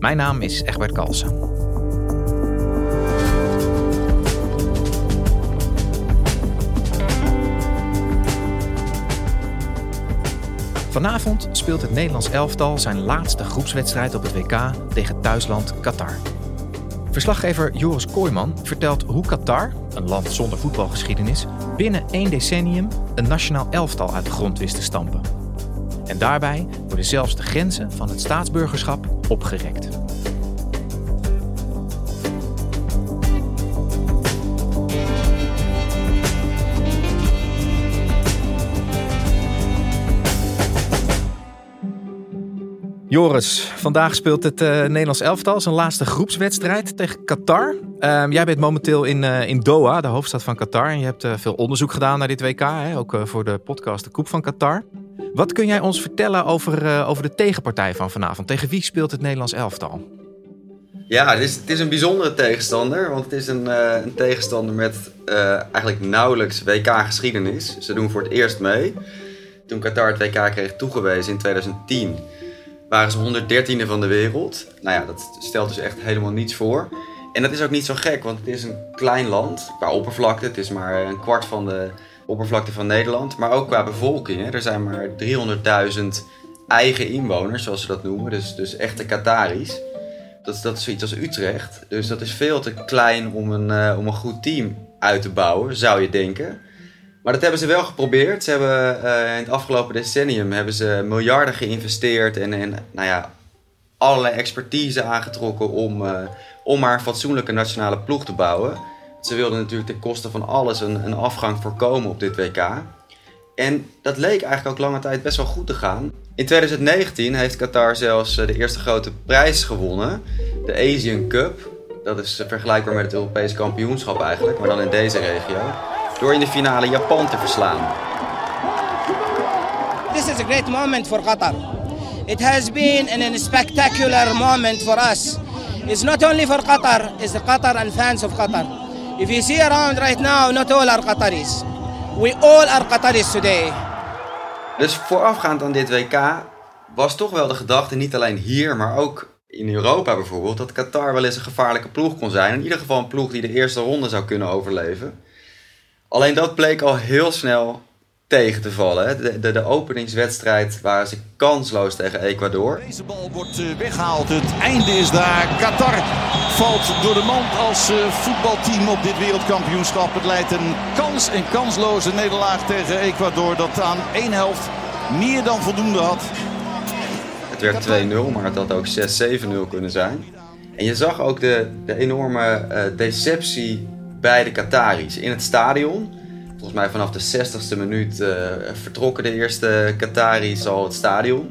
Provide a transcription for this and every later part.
Mijn naam is Egbert Kalsen. Vanavond speelt het Nederlands elftal zijn laatste groepswedstrijd op het WK tegen thuisland Qatar. Verslaggever Joris Kooijman vertelt hoe Qatar, een land zonder voetbalgeschiedenis, binnen één decennium een nationaal elftal uit de grond wist te stampen. En daarbij worden zelfs de grenzen van het staatsburgerschap opgerekt. Joris, vandaag speelt het uh, Nederlands elftal zijn laatste groepswedstrijd tegen Qatar. Uh, jij bent momenteel in, uh, in Doha, de hoofdstad van Qatar. En je hebt eh, veel onderzoek gedaan naar dit WK, hè? ook voor de podcast De Koep van Qatar. Wat kun jij ons vertellen over, over de tegenpartij van vanavond? Tegen wie speelt het Nederlands elftal? Ja, het is, het is een bijzondere tegenstander. Want het is een, een tegenstander met eigenlijk nauwelijks WK-geschiedenis. Ze doen voor het eerst mee. Toen Qatar het WK kreeg toegewezen in 2010 waren ze 113e van de wereld. Nou ja, dat stelt dus echt helemaal niets voor. En dat is ook niet zo gek, want het is een klein land qua oppervlakte. Het is maar een kwart van de oppervlakte van Nederland. Maar ook qua bevolking. Hè. Er zijn maar 300.000 eigen inwoners, zoals ze dat noemen. Dus, dus echte Qataris. Dat, is, dat is zoiets als Utrecht. Dus dat is veel te klein om een, uh, om een goed team uit te bouwen, zou je denken. Maar dat hebben ze wel geprobeerd. Ze hebben uh, in het afgelopen decennium hebben ze miljarden geïnvesteerd en, en nou ja, allerlei expertise aangetrokken om, uh, om maar een fatsoenlijke nationale ploeg te bouwen. Ze wilden natuurlijk ten koste van alles een, een afgang voorkomen op dit WK. En dat leek eigenlijk ook lange tijd best wel goed te gaan. In 2019 heeft Qatar zelfs eh, de eerste grote prijs gewonnen, de Asian Cup. Dat is vergelijkbaar met het Europese kampioenschap eigenlijk, maar dan in deze regio door in de finale Japan te verslaan. This is a great moment for Qatar. It has been a spectacular moment for us. It's not only for Qatar, it's Qatar and fans of Qatar. If you see around right now, not all Qataris. We all are Qataris today. Dus voorafgaand aan dit WK was toch wel de gedachte, niet alleen hier, maar ook in Europa bijvoorbeeld, dat Qatar wel eens een gevaarlijke ploeg kon zijn. In ieder geval een ploeg die de eerste ronde zou kunnen overleven. Alleen dat bleek al heel snel tegen te vallen. De, de, de, openingswedstrijd waren ze kansloos tegen Ecuador. Deze bal wordt eh, weggehaald. Het einde is daar. Qatar valt door de mand als uh, voetbalteam op dit wereldkampioenschap. Het leidt een kans en kansloze nederlaag tegen Ecuador. Dat aan één helft meer dan voldoende had. Het werd 2-0, maar het had ook 6-7-0 kunnen zijn. En je zag ook de, de enorme uh, deceptie bij de Qataris in het stadion. Volgens mij vanaf de 60ste minuut uh, vertrokken de eerste Qataris al het stadion.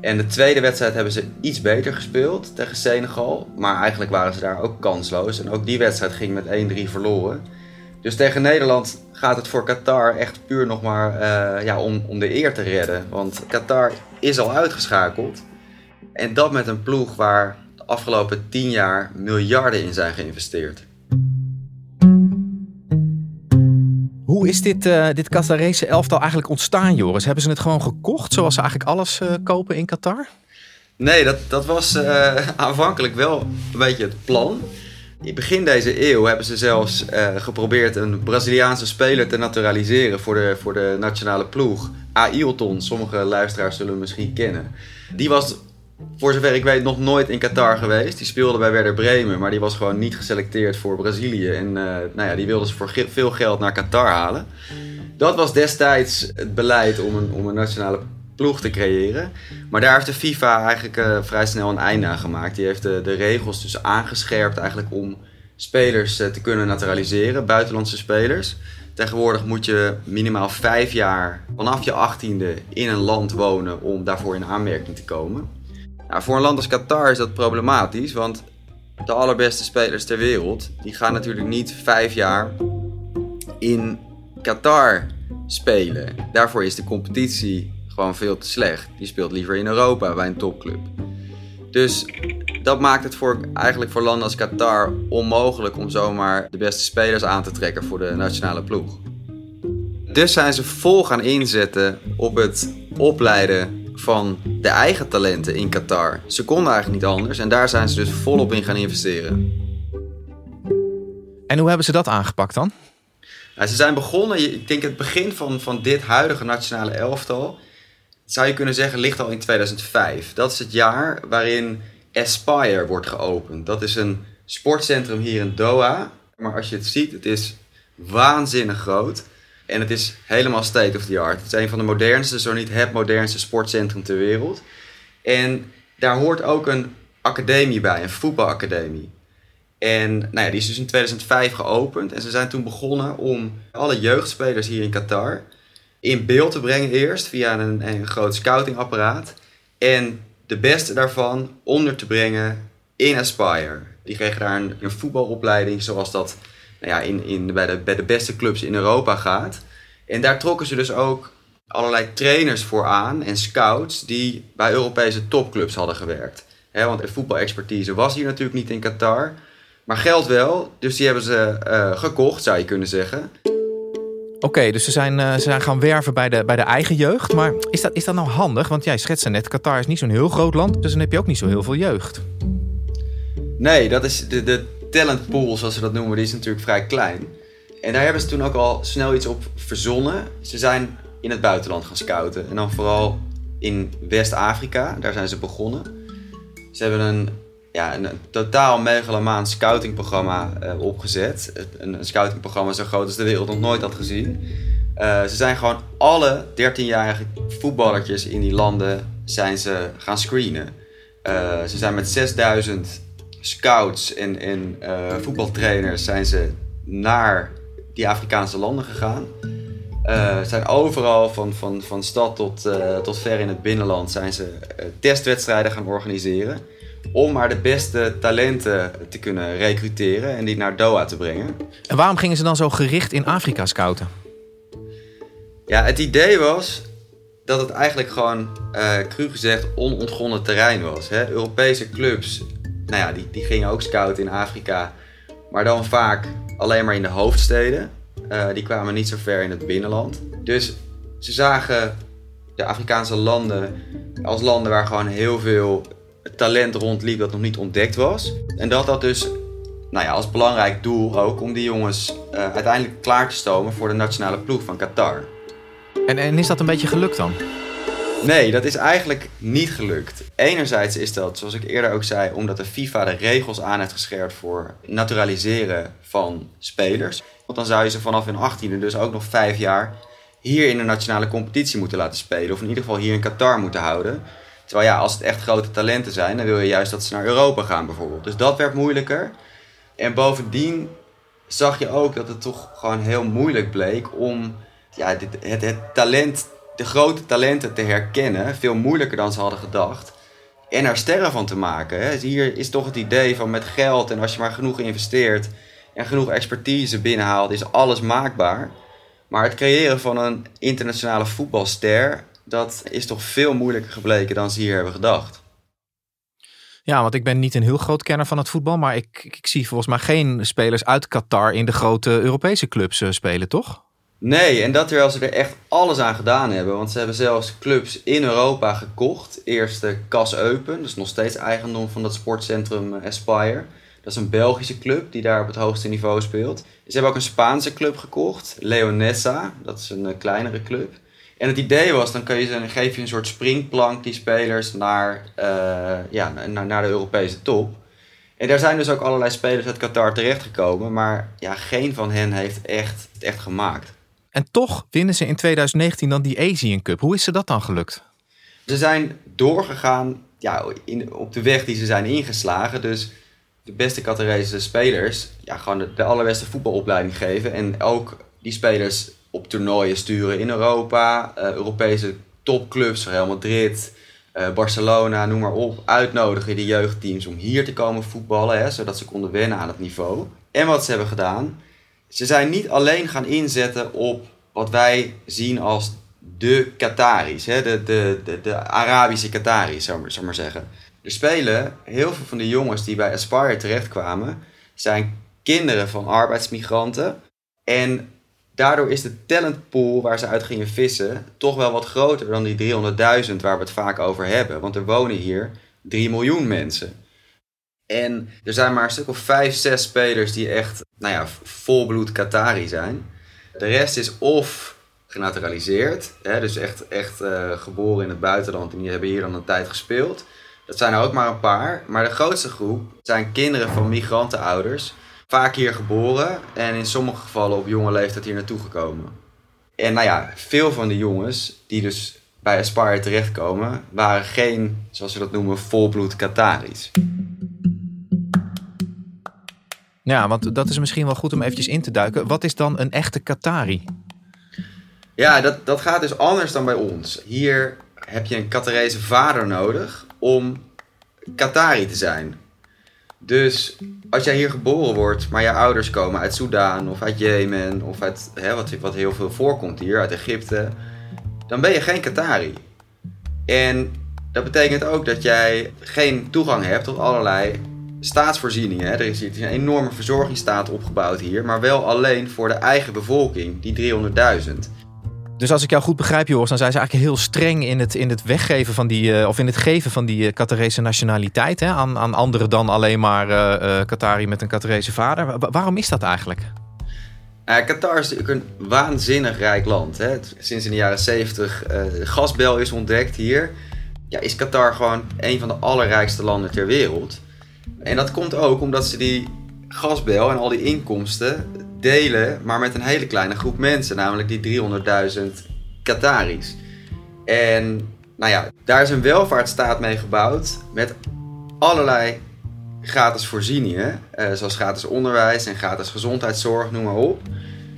En de tweede wedstrijd hebben ze iets beter gespeeld tegen Senegal. Maar eigenlijk waren ze daar ook kansloos. En ook die wedstrijd ging met 1-3 verloren. Dus tegen Nederland gaat het voor Qatar echt puur nog maar uh, ja, om, om de eer te redden. Want Qatar is al uitgeschakeld. En dat met een ploeg waar de afgelopen 10 jaar miljarden in zijn geïnvesteerd. Is dit, uh, dit Qatarese elftal eigenlijk ontstaan, Joris? Hebben ze het gewoon gekocht, zoals ze eigenlijk alles uh, kopen in Qatar? Nee, dat, dat was uh, aanvankelijk wel een beetje het plan. In begin deze eeuw hebben ze zelfs geprobeerd een Braziliaanse speler te naturaliseren voor de, voor de nationale ploeg. Ailton, sommige luisteraars zullen hem misschien kennen. Die was voor zover ik weet nog nooit in Qatar geweest. Die speelde bij Werder Bremen, maar die was gewoon niet geselecteerd voor Brazilië. En uh, nou ja, die wilden ze voor veel geld naar Qatar halen. Dat was destijds het beleid om een, om een nationale ploeg te creëren. Maar daar heeft de FIFA eigenlijk uh, vrij snel een einde aan gemaakt. Die heeft de, de regels dus aangescherpt eigenlijk om spelers uh, te kunnen naturaliseren, buitenlandse spelers. Tegenwoordig moet je minimaal vijf jaar vanaf je achttiende in een land wonen om daarvoor in aanmerking te komen. Nou, voor een land als Qatar is dat problematisch, want de allerbeste spelers ter wereld die gaan natuurlijk niet vijf jaar in Qatar spelen. Daarvoor is de competitie gewoon veel te slecht. Die speelt liever in Europa bij een topclub. Dus dat maakt het voor, eigenlijk voor landen als Qatar onmogelijk om zomaar de beste spelers aan te trekken voor de nationale ploeg. Dus zijn ze vol gaan inzetten op het opleiden van de eigen talenten in Qatar. Ze konden eigenlijk niet anders en daar zijn ze dus volop in gaan investeren. En hoe hebben ze dat aangepakt dan? Nou, ze zijn begonnen, ik denk het begin van, van dit huidige nationale elftal, zou je kunnen zeggen, ligt al in 2005. Dat is het jaar waarin Aspire wordt geopend. Dat is een sportcentrum hier in Doha. Maar als je het ziet, het is waanzinnig groot. En het is helemaal state of the art. Het is een van de modernste, zo niet het modernste sportcentrum ter wereld. En daar hoort ook een academie bij, een voetbalacademie. En nou ja, die is dus in 2005 geopend. En ze zijn toen begonnen om alle jeugdspelers hier in Qatar in beeld te brengen eerst via een, een groot scoutingapparaat. En de beste daarvan onder te brengen in Aspire. Die kregen daar een, een voetbalopleiding zoals dat nou ja, in, in, bij, de, bij de beste clubs in Europa gaat. En daar trokken ze dus ook allerlei trainers voor aan en scouts die bij Europese topclubs hadden gewerkt. He, want voetbalexpertise was hier natuurlijk niet in Qatar. Maar geld wel, dus die hebben ze uh, gekocht, zou je kunnen zeggen. Oké, dus ze zijn, uh, ze zijn gaan werven bij de, bij de eigen jeugd. Maar is dat, is dat nou handig? Want jij schetste net, Qatar is niet zo'n heel groot land. Dus dan heb je ook niet zo heel veel jeugd. Nee, dat is de, de talentpool, zoals ze dat noemen, die is natuurlijk vrij klein. En daar hebben ze toen ook al snel iets op verzonnen. Ze zijn in het buitenland gaan scouten. En dan vooral in West-Afrika, daar zijn ze begonnen. Ze hebben een ja, een, totaal megalomaan scoutingprogramma uh, opgezet. Een, scoutingprogramma zo groot als de wereld nog nooit had gezien. Uh, ze zijn gewoon alle 13-jarige voetballertjes in die landen zijn ze gaan screenen. Uh, ze zijn met 6000 scouts en, en voetbaltrainers zijn ze naar die Afrikaanse landen gegaan. Uh, zijn overal, van, van, van stad tot, tot ver in het binnenland, zijn ze testwedstrijden gaan organiseren om maar de beste talenten te kunnen recruteren en die naar Doha te brengen. En waarom gingen ze dan zo gericht in Afrika scouten? Ja, het idee was dat het eigenlijk gewoon, uh, cru gezegd, onontgonnen terrein was. Hè? Europese clubs, nou ja, die, die gingen ook scouten in Afrika, maar dan vaak alleen maar in de hoofdsteden. Uh, die kwamen niet zo ver in het binnenland. Dus ze zagen de Afrikaanse landen als landen waar gewoon heel veel talent rondliep dat nog niet ontdekt was. En dat had dus nou ja, als belangrijk doel ook om die jongens uh, uiteindelijk klaar te stomen voor de nationale ploeg van Qatar. En, en is dat een beetje gelukt dan? Nee, dat is eigenlijk niet gelukt. Enerzijds is dat, zoals ik eerder ook zei, omdat de FIFA de regels aan heeft gescherpt voor naturaliseren van spelers. Want dan zou je ze vanaf hun 18e dus ook nog vijf jaar hier in de nationale competitie moeten laten spelen. Of in ieder geval hier in Qatar moeten houden. Terwijl ja, als het echt grote talenten zijn, dan wil je juist dat ze naar Europa gaan bijvoorbeeld. Dus dat werd moeilijker. En bovendien zag je ook dat het toch gewoon heel moeilijk bleek om ja, dit, het, het talent, de grote talenten te herkennen. Veel moeilijker dan ze hadden gedacht. En er sterren van te maken. Hier is toch het idee van met geld en als je maar genoeg investeert en genoeg expertise binnenhaalt, is alles maakbaar. Maar het creëren van een internationale voetbalster dat is toch veel moeilijker gebleken dan ze hier hebben gedacht. Ja, want ik ben niet een heel groot kenner van het voetbal, maar ik, ik zie volgens mij geen spelers uit Qatar in de grote Europese clubs eh, spelen, toch? Nee, en dat terwijl ze er echt alles aan gedaan hebben. Want ze hebben zelfs clubs in Europa gekocht. Eerst de Cas Eupen, dat is nog steeds eigendom van dat sportcentrum eh, Aspire. Dat is een Belgische club die daar op het hoogste niveau speelt. Ze hebben ook een Spaanse club gekocht, Leonessa, dat is een eh, kleinere club. En het idee was, dan kun je, dan geef je een soort springplank die spelers naar, uh, ja, naar, naar de Europese top. En daar zijn dus ook allerlei spelers uit Qatar terechtgekomen, maar ja, geen van hen heeft echt, het echt gemaakt. En toch winnen ze in 2019 dan die Asian Cup. Hoe is ze dat dan gelukt? Ze zijn doorgegaan ja, in, op de weg die ze zijn ingeslagen. Dus de beste Qatarese spelers ja, gewoon de, allerbeste voetbalopleiding geven. En ook die spelers op toernooien sturen in Europa. Uh, Europese topclubs, Real Madrid, uh, Barcelona, noem maar op. Uitnodigen die jeugdteams om hier te komen voetballen. Hè, zodat ze konden wennen aan het niveau. En wat ze hebben gedaan. Ze zijn niet alleen gaan inzetten op wat wij zien als de Qataris. Hè, de, de, de, de Arabische Qataris, zou maar zeggen. Er spelen heel veel van de jongens die bij Aspire terechtkwamen. Zijn kinderen van arbeidsmigranten. En daardoor is de talentpool waar ze uit gingen vissen toch wel wat groter dan die 300.000 waar we het vaak over hebben. Want er wonen hier 3 miljoen mensen. En er zijn maar een stuk of 5, 6 spelers die echt, nou ja, volbloed Qatari zijn. De rest is of genaturaliseerd, hè, dus echt, echt uh, geboren in het buitenland en die hebben hier dan een tijd gespeeld. Dat zijn er ook maar een paar. Maar de grootste groep zijn kinderen van migrantenouders vaak hier geboren en in sommige gevallen op jonge leeftijd hier naartoe gekomen. En nou ja, veel van de jongens die dus bij Aspire terechtkomen, waren geen, zoals ze dat noemen, volbloed Qataris. Ja, want dat is misschien wel goed om eventjes in te duiken. Wat is dan een echte Qatari? Ja, dat, dat gaat dus anders dan bij ons. Hier heb je een Qatarese vader nodig om Qatari te zijn. Dus als jij hier geboren wordt, maar je ouders komen uit Soudaan of uit Jemen of uit hè, wat, wat heel veel voorkomt hier, uit Egypte, dan ben je geen Qatari. En dat betekent ook dat jij geen toegang hebt tot allerlei staatsvoorzieningen. Er is een enorme verzorgingsstaat opgebouwd hier, maar wel alleen voor de eigen bevolking, die 300.000. Dus als ik jou goed begrijp, Joris, dan zijn ze eigenlijk heel streng in het, in het weggeven van die, uh, of in het geven van die uh, Qatarese nationaliteit hè, aan, aan anderen dan alleen maar uh, Qatari met een Qatarese vader. waarom is dat eigenlijk? Qatar is natuurlijk een waanzinnig rijk land. Hè. Sinds in de jaren 70 de gasbel is ontdekt hier, ja, is Qatar gewoon een van de allerrijkste landen ter wereld. En dat komt ook omdat ze die gasbel en al die inkomsten delen, maar met een hele kleine groep mensen, namelijk die 300.000 Qataris. En nou ja, daar is een welvaartsstaat mee gebouwd met allerlei gratis voorzieningen, eh, zoals gratis onderwijs en gratis gezondheidszorg, noem maar op.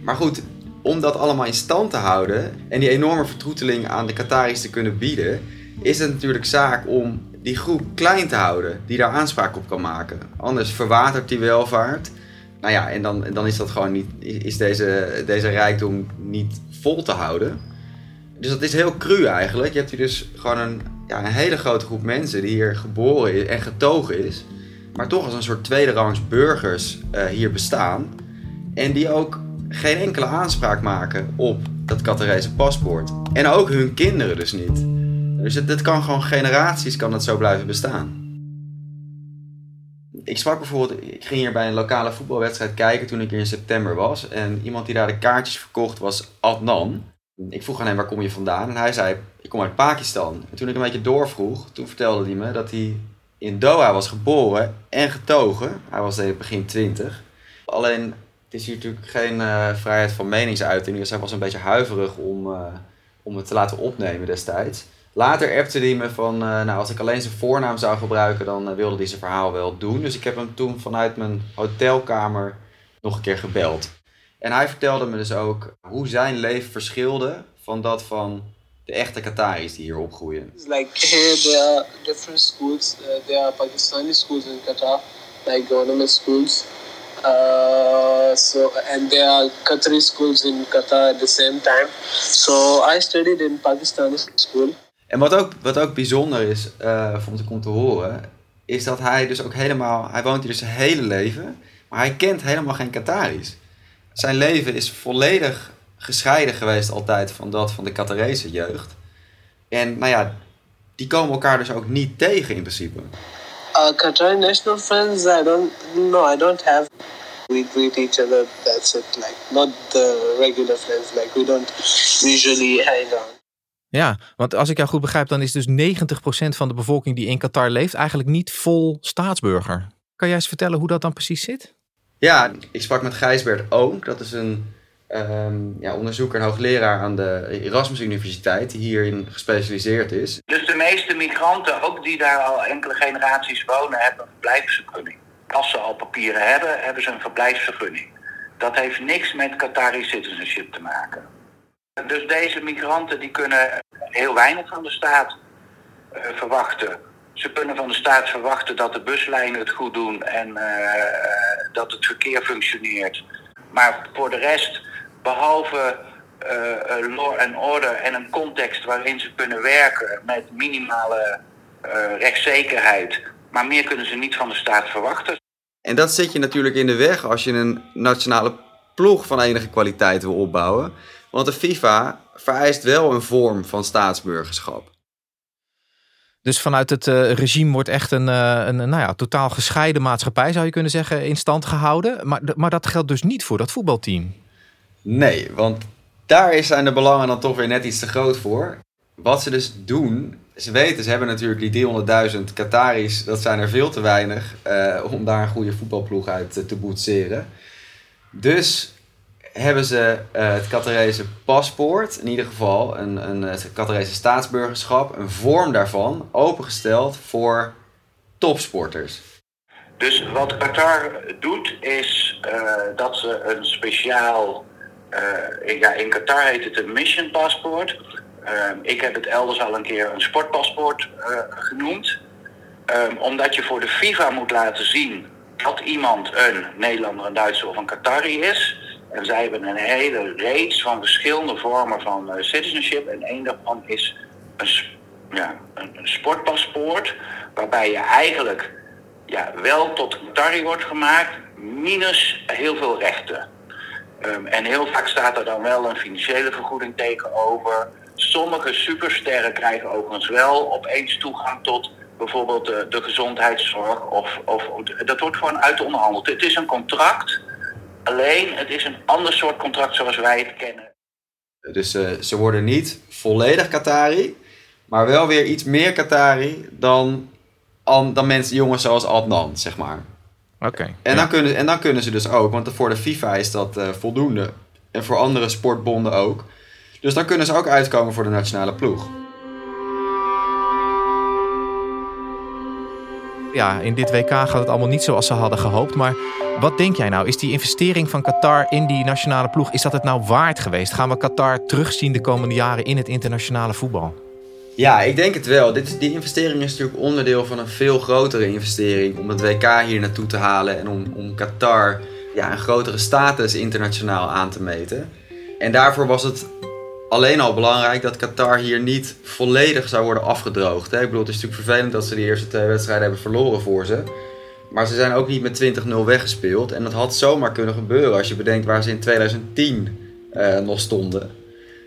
Maar goed, om dat allemaal in stand te houden en die enorme vertroeteling aan de Qataris te kunnen bieden, is het natuurlijk zaak om die groep klein te houden die daar aanspraak op kan maken. Anders verwatert die welvaart nou ja, en dan, dan is dat gewoon niet, is deze, deze rijkdom niet vol te houden. Dus dat is heel cru eigenlijk. Je hebt hier dus gewoon een, ja, een hele grote groep mensen die hier geboren is en getogen is. Maar toch als een soort tweederangs burgers uh, hier bestaan. En die ook geen enkele aanspraak maken op dat Qatarese paspoort. En ook hun kinderen dus niet. Dus het kan gewoon generaties kan het zo blijven bestaan ik sprak bijvoorbeeld, ik ging hier bij een lokale voetbalwedstrijd kijken toen ik hier in september was. En iemand die daar de kaartjes verkocht was Adnan. Ik vroeg aan hem waar kom je vandaan en hij zei ik kom uit Pakistan. En toen ik een beetje doorvroeg, toen vertelde hij me dat hij in Doha was geboren en getogen. Hij was in begin 20. Alleen het is hier natuurlijk geen uh, vrijheid van meningsuiting, dus hij was een beetje huiverig om, uh, om het te laten opnemen destijds. Later appte hij me van, uh, nou als ik alleen zijn voornaam zou gebruiken, dan uh, wilde hij zijn verhaal wel doen. Dus ik heb hem toen vanuit mijn hotelkamer nog een keer gebeld. En hij vertelde me dus ook hoe zijn leven verschilde van dat van de echte Qataris die hier opgroeien. Like here there are different schools. Uh, there are Pakistani schools in Qatar, like government schools. Uh, so and there are Qatari schools in Qatar at the same time. So I studied in Pakistani school. En wat ook, wat ook bijzonder is, uh, vond ik om te horen, is dat hij dus ook helemaal, hij woont hier dus zijn hele leven, maar hij kent helemaal geen Qataris. Zijn leven is volledig gescheiden geweest altijd van dat van de Qatarese jeugd. En nou ja, die komen elkaar dus ook niet tegen in principe. Uh, Qatari national friends, I don't, no, I don't have. We greet each other, that's it. Like, not the regular friends, like we don't usually hang out. Ja, want als ik jou goed begrijp, dan is dus 90% van de bevolking die in Qatar leeft eigenlijk niet vol staatsburger. Kan jij eens vertellen hoe dat dan precies zit? Ja, ik sprak met Gijsbert Oom. Dat is een um, ja, onderzoeker en hoogleraar aan de Erasmus Universiteit, die hierin gespecialiseerd is. Dus de meeste migranten, ook die daar al enkele generaties wonen, hebben een verblijfsvergunning. Als ze al papieren hebben, hebben ze een verblijfsvergunning. Dat heeft niks met Qatari citizenship te maken. Dus deze migranten die kunnen heel weinig van de staat uh, verwachten. Ze kunnen van de staat verwachten dat de buslijnen het goed doen en uh, dat het verkeer functioneert. Maar voor de rest behalve uh, law and order en een context waarin ze kunnen werken met minimale rechtszekerheid. Maar meer kunnen ze niet van de staat verwachten. En dat zit je natuurlijk in de weg als je een nationale ploeg van enige kwaliteit wil opbouwen. Want de FIFA vereist wel een vorm van staatsburgerschap. Dus vanuit het uh, regime wordt echt een, uh, een nou ja, totaal gescheiden maatschappij, zou je kunnen zeggen, in stand gehouden. Maar, maar dat geldt dus niet voor dat voetbalteam. Nee, want daar zijn de belangen dan toch weer net iets te groot voor. Wat ze dus doen, ze weten, ze hebben natuurlijk die 300.000 Qataris, dat zijn er veel te weinig uh, om daar een goede voetbalploeg uit te boetseren. Dus hebben ze uh, het Qatarese paspoort, in ieder geval een, een, het Qatarese staatsburgerschap, een vorm daarvan, opengesteld voor topsporters. Dus wat Qatar doet is dat ze een speciaal ja, in Qatar heet het een mission paspoort. Ik heb het elders al een keer een sportpaspoort genoemd. Um, omdat je voor de FIFA moet laten zien dat iemand een Nederlander, een Duitser of een Qatari is. En zij hebben een hele reeks van verschillende vormen van citizenship. En één daarvan is een, ja, een, sportpaspoort. Waarbij je eigenlijk ja, wel tot Qatari wordt gemaakt, minus heel veel rechten. Um, en heel vaak staat er dan wel een financiële vergoeding tegenover. Sommige supersterren krijgen overigens wel opeens toegang tot bijvoorbeeld de, de gezondheidszorg. Of, of, dat wordt gewoon uit onderhandeld. Het is een contract, alleen het is een ander soort contract zoals wij het kennen. Dus uh, ze worden niet volledig Qatari, maar wel weer iets meer Qatari dan, dan mensen, jongens zoals Adnan, zeg maar. Oké. en, dan kunnen, en dan kunnen ze dus ook, want voor de FIFA is dat uh, voldoende. En voor andere sportbonden ook. Dus dan kunnen ze ook uitkomen voor de nationale ploeg. Ja, in dit WK gaat het allemaal niet zoals ze hadden gehoopt. Maar wat denk jij nou? Is die investering van Qatar in die nationale ploeg, is dat het nou waard geweest? Gaan we Qatar terugzien de komende jaren in het internationale voetbal? Ja, ik denk het wel. Dit, die investering is natuurlijk onderdeel van een veel grotere investering om het WK hier naartoe te halen en om, om Qatar ja, een grotere status internationaal aan te meten. En daarvoor was het alleen al belangrijk dat Qatar hier niet volledig zou worden afgedroogd. Hè? Ik bedoel, het is natuurlijk vervelend dat ze de eerste twee wedstrijden hebben verloren voor ze. Maar ze zijn ook niet met 20-0 weggespeeld. En dat had zomaar kunnen gebeuren als je bedenkt waar ze in 2010 uh, nog stonden.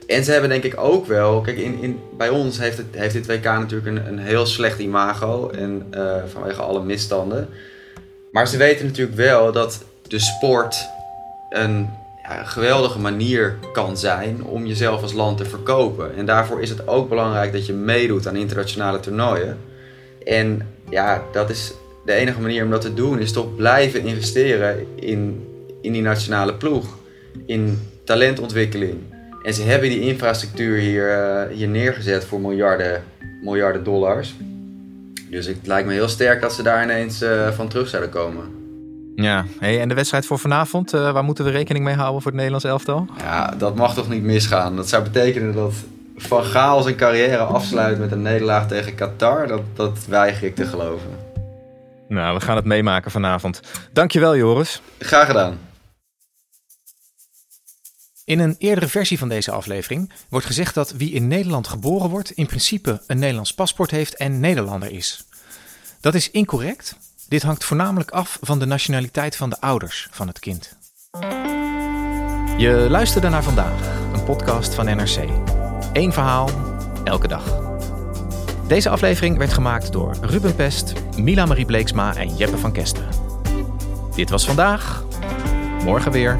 En ze hebben denk ik ook wel, kijk, in, in, bij ons heeft, het, heeft dit WK natuurlijk een, een heel slecht imago en, uh, vanwege alle misstanden. Maar ze weten natuurlijk wel dat de sport een ja, geweldige manier kan zijn om jezelf als land te verkopen. En daarvoor is het ook belangrijk dat je meedoet aan internationale toernooien. En ja, dat is de enige manier om dat te doen, is toch blijven investeren in, in die nationale ploeg. In talentontwikkeling. En ze hebben die infrastructuur hier, uh, hier neergezet voor miljarden, miljarden dollars. Dus het lijkt me heel sterk dat ze daar ineens uh, van terug zouden komen. Ja, hey, en de wedstrijd voor vanavond, uh, waar moeten we rekening mee houden voor het Nederlands elftal? Ja, dat mag toch niet misgaan. Dat zou betekenen dat Van Gaal zijn carrière afsluit met een nederlaag tegen Qatar. Dat, dat weiger ik te geloven. Nou, we gaan het meemaken vanavond. Dankjewel Joris. Graag gedaan. In een eerdere versie van deze aflevering wordt gezegd dat wie in Nederland geboren wordt in principe een Nederlands paspoort heeft en Nederlander is. Dat is incorrect. Dit hangt voornamelijk af van de nationaliteit van de ouders van het kind. Je luisterde naar vandaag, een podcast van NRC. Eén verhaal, elke dag. Deze aflevering werd gemaakt door Ruben Pest, Mila Marie Bleeksma en Jeppe van Kesteren. Dit was vandaag. Morgen weer.